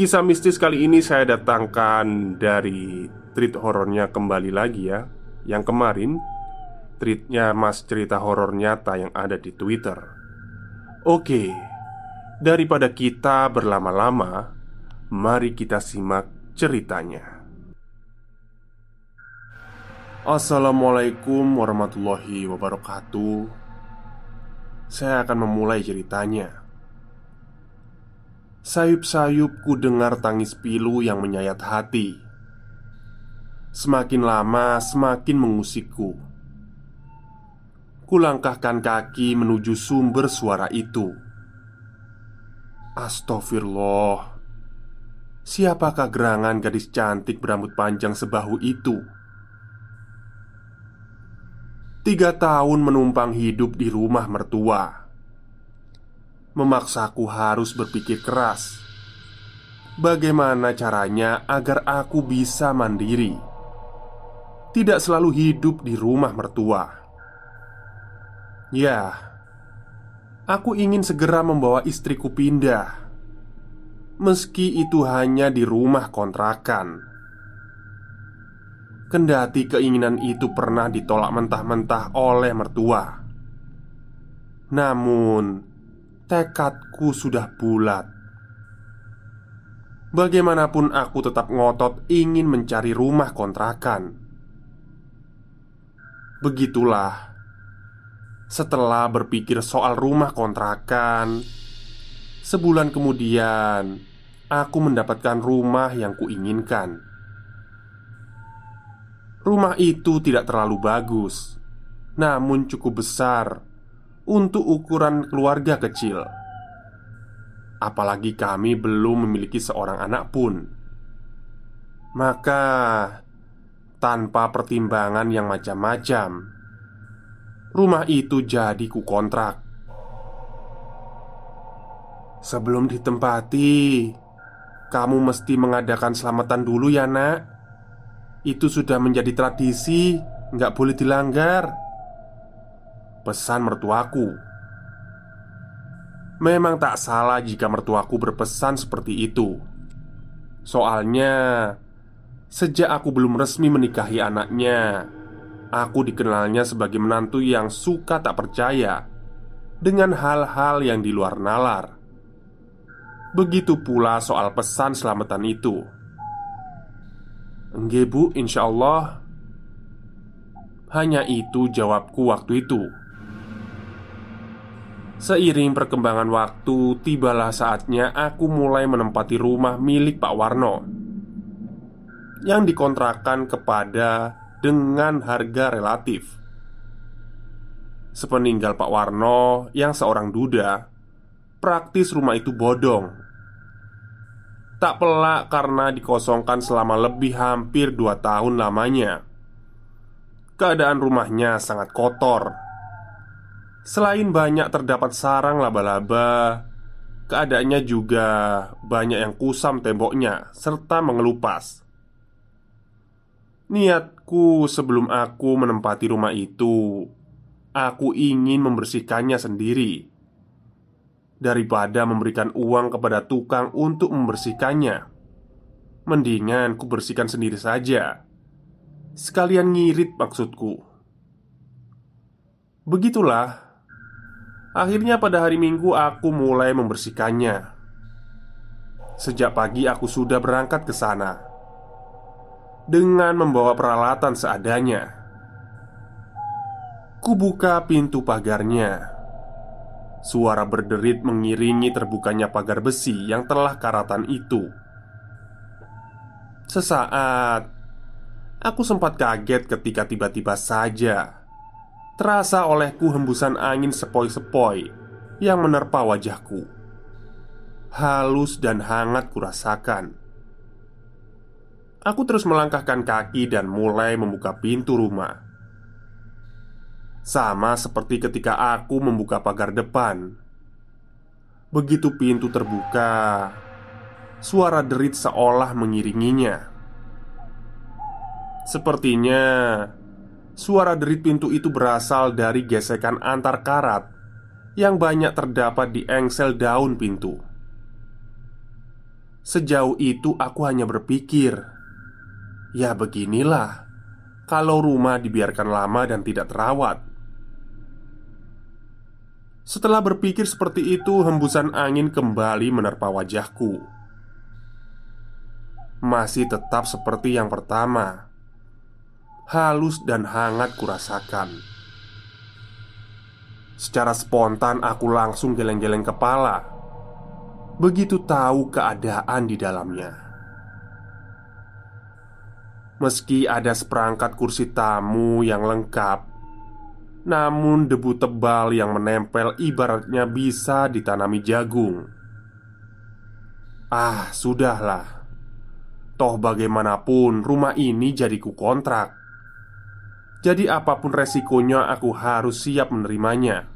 Kisah mistis kali ini saya datangkan dari treat horornya kembali lagi ya. Yang kemarin Treatnya mas cerita horor nyata yang ada di Twitter. Oke Daripada kita berlama-lama Mari kita simak ceritanya. Assalamualaikum warahmatullahi wabarakatuh. Saya akan memulai ceritanya Sayup-sayup ku dengar tangis pilu yang menyayat hati. Semakin lama semakin mengusikku. Kulangkahkan kaki menuju sumber suara itu. Astagfirullah. Siapakah gerangan gadis cantik berambut panjang sebahu itu? Tiga tahun menumpang hidup di rumah mertua memaksaku harus berpikir keras. Bagaimana caranya agar aku bisa mandiri, tidak selalu hidup di rumah mertua? Ya, aku ingin segera membawa istriku pindah, meski itu hanya di rumah kontrakan. Kendati keinginan itu pernah ditolak mentah-mentah oleh mertua, namun tekadku sudah bulat. Bagaimanapun aku tetap ngotot ingin mencari rumah kontrakan. Begitulah, setelah berpikir soal rumah kontrakan, sebulan kemudian aku mendapatkan rumah yang kuinginkan. Rumah itu tidak terlalu bagus, namun cukup besar untuk ukuran keluarga kecil. Apalagi kami belum memiliki seorang anak pun. Maka, tanpa pertimbangan yang macam-macam, rumah itu jadi ku kontrak. Sebelum ditempati, kamu mesti mengadakan selamatan dulu ya nak Itu sudah menjadi tradisi Nggak boleh dilanggar Pesan mertuaku. Memang tak salah jika mertuaku berpesan seperti itu. Soalnya Sejak aku belum resmi menikahi anaknya Aku dikenalnya sebagai menantu yang suka tak percaya Dengan hal-hal yang di luar nalar. Begitu pula soal pesan selamatan itu. Enggak bu, insya Allah. Hanya itu jawabku waktu itu Seiring perkembangan waktu, tibalah saatnya aku mulai menempati rumah milik Pak Warno yang dikontrakan kepada dengan harga relatif. Sepeninggal Pak Warno yang seorang duda, praktis rumah itu bodong. Tak pelak karena dikosongkan selama lebih hampir dua tahun lamanya. Keadaan rumahnya sangat kotor Selain banyak terdapat sarang laba-laba, keadaannya juga banyak yang kusam temboknya serta mengelupas. Niatku sebelum aku menempati rumah itu, aku ingin membersihkannya sendiri daripada memberikan uang kepada tukang untuk membersihkannya. Mendingan ku bersihkan sendiri saja. Sekalian ngirit maksudku. Begitulah. Akhirnya pada hari Minggu aku mulai membersihkannya. Sejak pagi aku sudah berangkat ke sana dengan membawa peralatan seadanya. Kubuka pintu pagarnya Suara berderit mengiringi terbukanya pagar besi yang telah karatan itu. Sesaat, aku sempat kaget ketika tiba-tiba saja terasa olehku hembusan angin sepoi-sepoi yang menerpa wajahku. Halus dan hangat kurasakan. Aku terus melangkahkan kaki dan mulai membuka pintu rumah. Sama seperti ketika aku membuka pagar depan. Begitu pintu terbuka, suara derit seolah mengiringinya. Sepertinya suara derit pintu itu berasal dari gesekan antar karat yang banyak terdapat di engsel daun pintu. Sejauh itu aku hanya berpikir, "Ya, beginilah kalau rumah dibiarkan lama dan tidak terawat." Setelah berpikir seperti itu, hembusan angin kembali menerpa wajahku. Masih tetap seperti yang pertama, halus dan hangat kurasakan. Secara spontan, aku langsung geleng-geleng kepala. Begitu tahu keadaan di dalamnya, meski ada seperangkat kursi tamu yang lengkap, namun debu tebal yang menempel ibaratnya bisa ditanami jagung Ah, sudahlah Toh bagaimanapun rumah ini jadi ku kontrak Jadi apa pun resikonya aku harus siap menerimanya.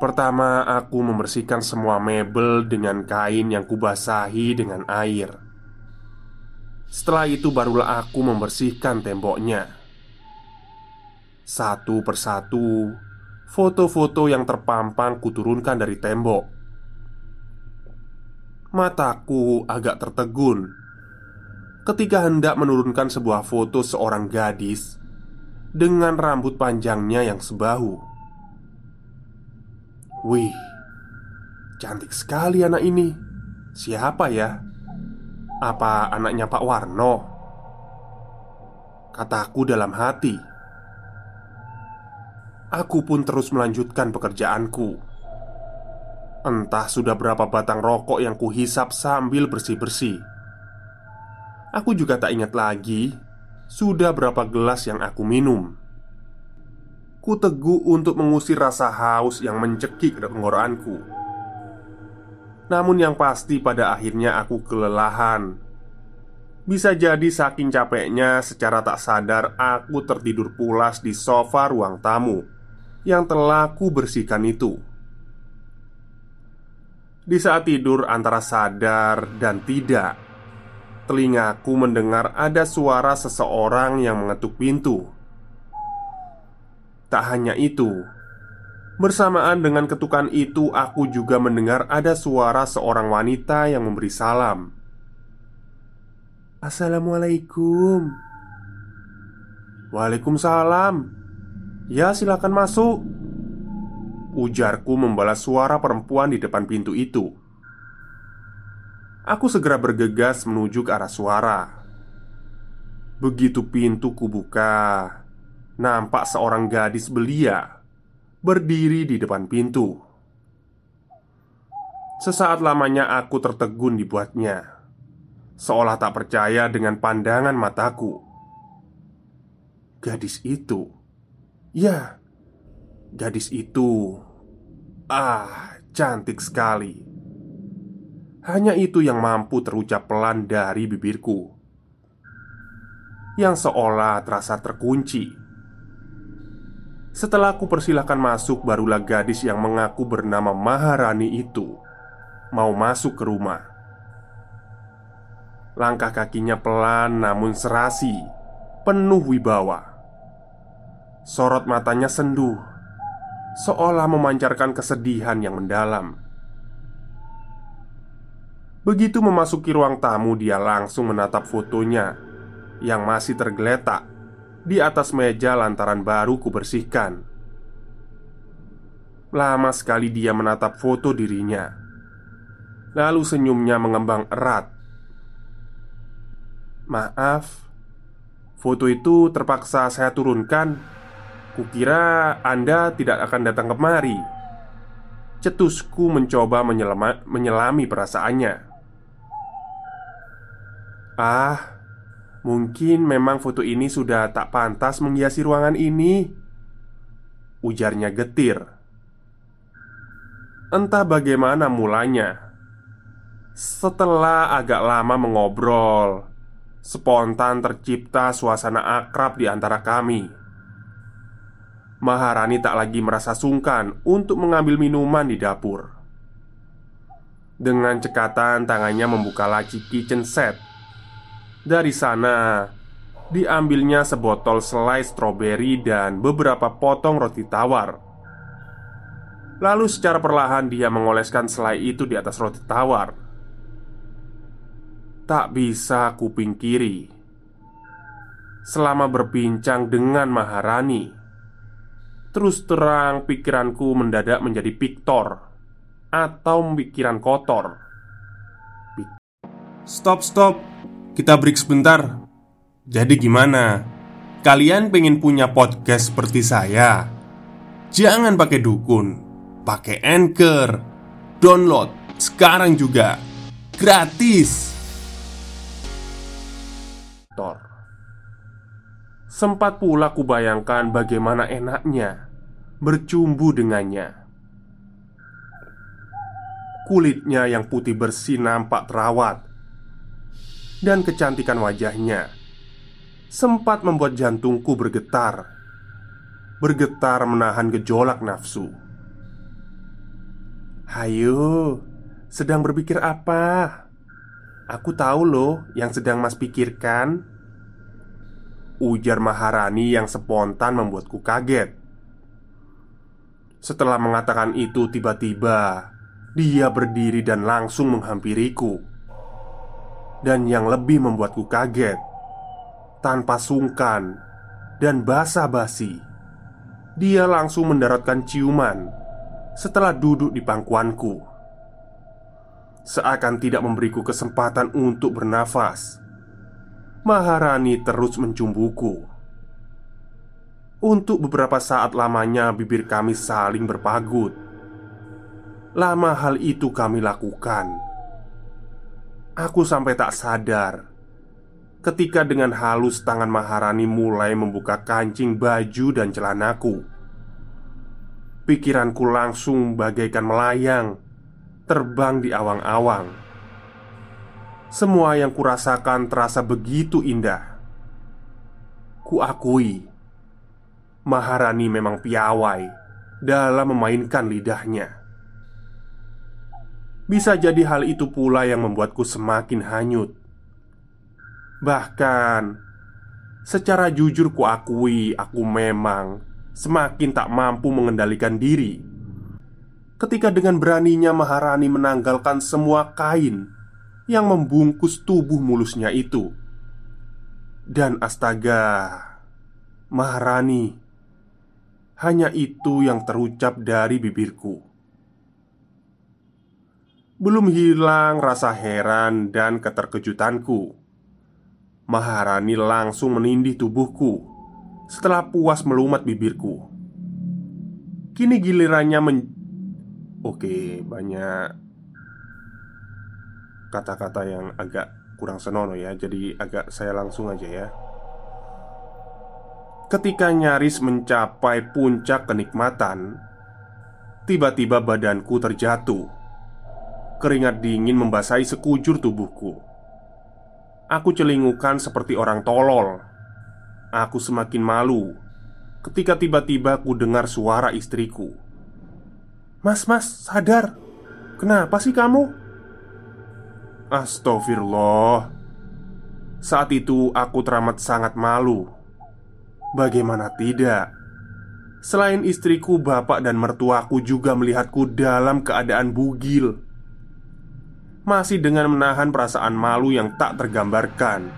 Pertama aku membersihkan semua mebel dengan kain yang kubasahi dengan air. Setelah itu barulah aku membersihkan temboknya. Satu persatu, foto-foto yang terpampang kuturunkan dari tembok. Mataku agak tertegun ketika hendak menurunkan sebuah foto seorang gadis dengan rambut panjangnya yang sebahu. Wih, cantik sekali anak ini. Siapa ya? Apa anaknya Pak Warno? Kataku dalam hati. Aku pun terus melanjutkan pekerjaanku. Entah sudah berapa batang rokok yang kuhisap sambil bersih-bersih. Aku juga tak ingat lagi sudah berapa gelas yang aku minum. Ku teguh untuk mengusir rasa haus yang mencekik ke tenggorokanku. Namun yang pasti pada akhirnya aku kelelahan Bisa jadi saking capeknya secara tak sadar aku tertidur pulas di sofa ruang tamu yang telah ku bersihkan itu. Di saat tidur antara sadar dan tidak, telingaku mendengar ada suara seseorang yang mengetuk pintu. Tak hanya itu, bersamaan dengan ketukan itu, aku juga mendengar ada suara seorang wanita yang memberi salam. Assalamualaikum. Waalaikumsalam. Ya silakan masuk Ujarku membalas suara perempuan di depan pintu itu Aku segera bergegas menuju ke arah suara. Begitu pintu kubuka Nampak seorang gadis belia Berdiri di depan pintu. Sesaat lamanya aku tertegun dibuatnya. Seolah tak percaya dengan pandangan mataku. Gadis itu? Ya, gadis itu. Ah, cantik sekali. Hanya itu yang mampu terucap pelan dari bibirku, yang seolah terasa terkunci. Setelah aku persilahkan masuk, barulah gadis yang mengaku bernama Maharani itu mau masuk ke rumah. Langkah kakinya pelan namun serasi, penuh wibawa. Sorot matanya sendu, seolah memancarkan kesedihan yang mendalam. Begitu memasuki ruang tamu, dia langsung menatap fotonya yang masih tergeletak di atas meja lantaran baru kubersihkan. Lama sekali dia menatap foto dirinya. Lalu senyumnya mengembang erat. Maaf, foto itu terpaksa saya turunkan. Kukira Anda tidak akan datang kemari. Cetusku mencoba menyelami perasaannya. Ah, Mungkin memang foto ini sudah tak pantas menghiasi ruangan ini. Ujarnya getir. Entah bagaimana mulanya. Setelah agak lama mengobrol Spontan tercipta suasana akrab di antara kami. Maharani tak lagi merasa sungkan untuk mengambil minuman di dapur. Dengan cekatan tangannya membuka laci kitchen set dari sana, diambilnya sebotol selai stroberi dan beberapa potong roti tawar. Lalu secara perlahan dia mengoleskan selai itu di atas roti tawar. Tak bisa kuping kiri Selama berbincang dengan Maharani Terus terang pikiranku mendadak menjadi piktor Atau pikiran kotor Stop, stop kita break sebentar. Jadi gimana? Kalian pengen punya podcast seperti saya? Jangan pakai dukun, pakai Anchor. Download sekarang juga. Gratis. Tor. Sempat pula kubayangkan bagaimana enaknya bercumbu dengannya. Kulitnya yang putih bersih nampak terawat dan kecantikan wajahnya sempat membuat jantungku bergetar. Bergetar menahan gejolak nafsu. Hayo, sedang berpikir apa? Aku tahu loh yang sedang Mas pikirkan. Ujar Maharani yang spontan membuatku kaget. Setelah mengatakan itu, tiba-tiba dia berdiri dan langsung menghampiriku. Dan yang lebih membuatku kaget. Tanpa sungkan dan basa-basi Dia langsung mendaratkan ciuman Setelah duduk di pangkuanku. Seakan tidak memberiku kesempatan untuk bernafas Maharani terus mencumbuku. Untuk beberapa saat lamanya bibir kami saling berpagut. Lama hal itu kami lakukan Aku sampai tak sadar Ketika dengan halus tangan Maharani mulai membuka kancing baju dan celanaku. Pikiranku langsung bagaikan melayang Terbang di awang-awang. Semua yang kurasakan terasa begitu indah. Kuakui Maharani memang piawai dalam memainkan lidahnya bisa jadi hal itu pula yang membuatku semakin hanyut. Bahkan, secara jujur kuakui aku memang semakin tak mampu mengendalikan diri. Ketika dengan beraninya Maharani menanggalkan semua kain yang membungkus tubuh mulusnya itu. Dan astaga, Maharani, hanya itu yang terucap dari bibirku. Belum hilang rasa heran dan keterkejutanku. Maharani langsung menindih tubuhku Setelah puas melumat bibirku. Kini gilirannya men... Oke, banyak Kata-kata yang agak kurang senonoh ya Jadi agak saya langsung aja ya. Ketika nyaris mencapai puncak kenikmatan Tiba-tiba badanku terjatuh Keringat dingin membasahi sekujur tubuhku. Aku celingukan seperti orang tolol. Aku semakin malu Ketika tiba-tiba ku dengar suara istriku Mas, mas, sadar Kenapa sih kamu? Astagfirullah Saat itu aku teramat sangat malu Bagaimana tidak Selain istriku, bapak dan mertuaku juga melihatku dalam keadaan bugil Masih dengan menahan perasaan malu yang tak tergambarkan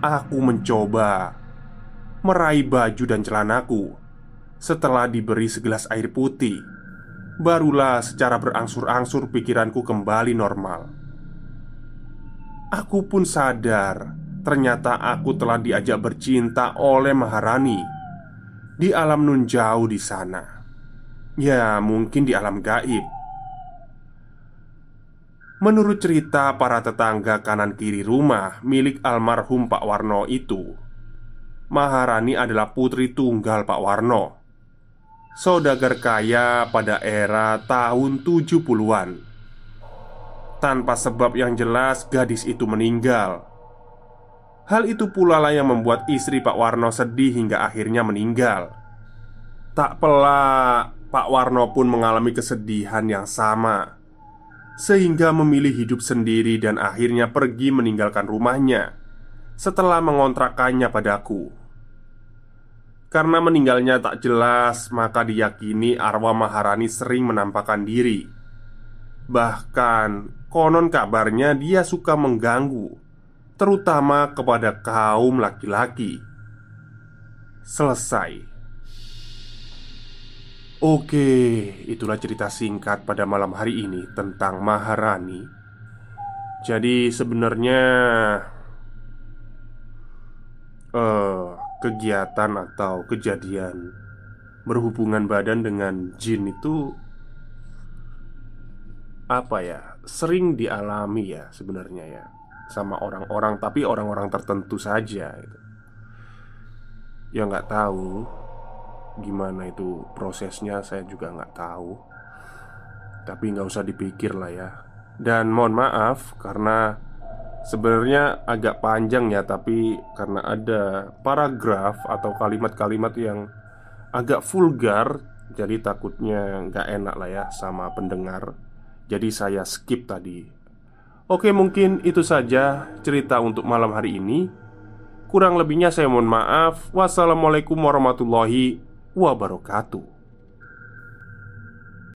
Aku mencoba Meraih baju dan celanaku Setelah diberi segelas air putih Barulah secara berangsur-angsur pikiranku kembali normal Aku pun sadar Ternyata aku telah diajak bercinta oleh Maharani di alam nun jauh di sana. Ya, mungkin di alam gaib. Menurut cerita para tetangga kanan kiri rumah milik almarhum Pak Warno itu, Maharani adalah putri tunggal Pak Warno. Saudagar kaya pada era tahun 70-an. Tanpa sebab yang jelas, gadis itu meninggal Hal itu pula lah yang membuat istri Pak Warno sedih hingga akhirnya meninggal. Tak pelak, Pak Warno pun mengalami kesedihan yang sama, sehingga memilih hidup sendiri dan akhirnya pergi meninggalkan rumahnya setelah mengontrakkannya padaku. Karena meninggalnya tak jelas, maka diyakini arwah Maharani sering menampakkan diri. Bahkan, konon kabarnya dia suka mengganggu terutama kepada kaum laki-laki. Selesai. Oke, itulah cerita singkat pada malam hari ini tentang Maharani. Jadi sebenarnya uh, kegiatan atau kejadian berhubungan badan dengan jin itu apa ya? Sering dialami ya sebenarnya ya sama orang-orang tapi orang-orang tertentu saja itu ya nggak tahu gimana itu prosesnya saya juga nggak tahu tapi nggak usah dipikir lah ya dan mohon maaf karena sebenarnya agak panjang ya tapi karena ada paragraf atau kalimat-kalimat yang agak vulgar jadi takutnya nggak enak lah ya sama pendengar jadi saya skip tadi Oke, mungkin itu saja cerita untuk malam hari ini. Kurang lebihnya, saya mohon maaf. Wassalamualaikum warahmatullahi wabarakatuh.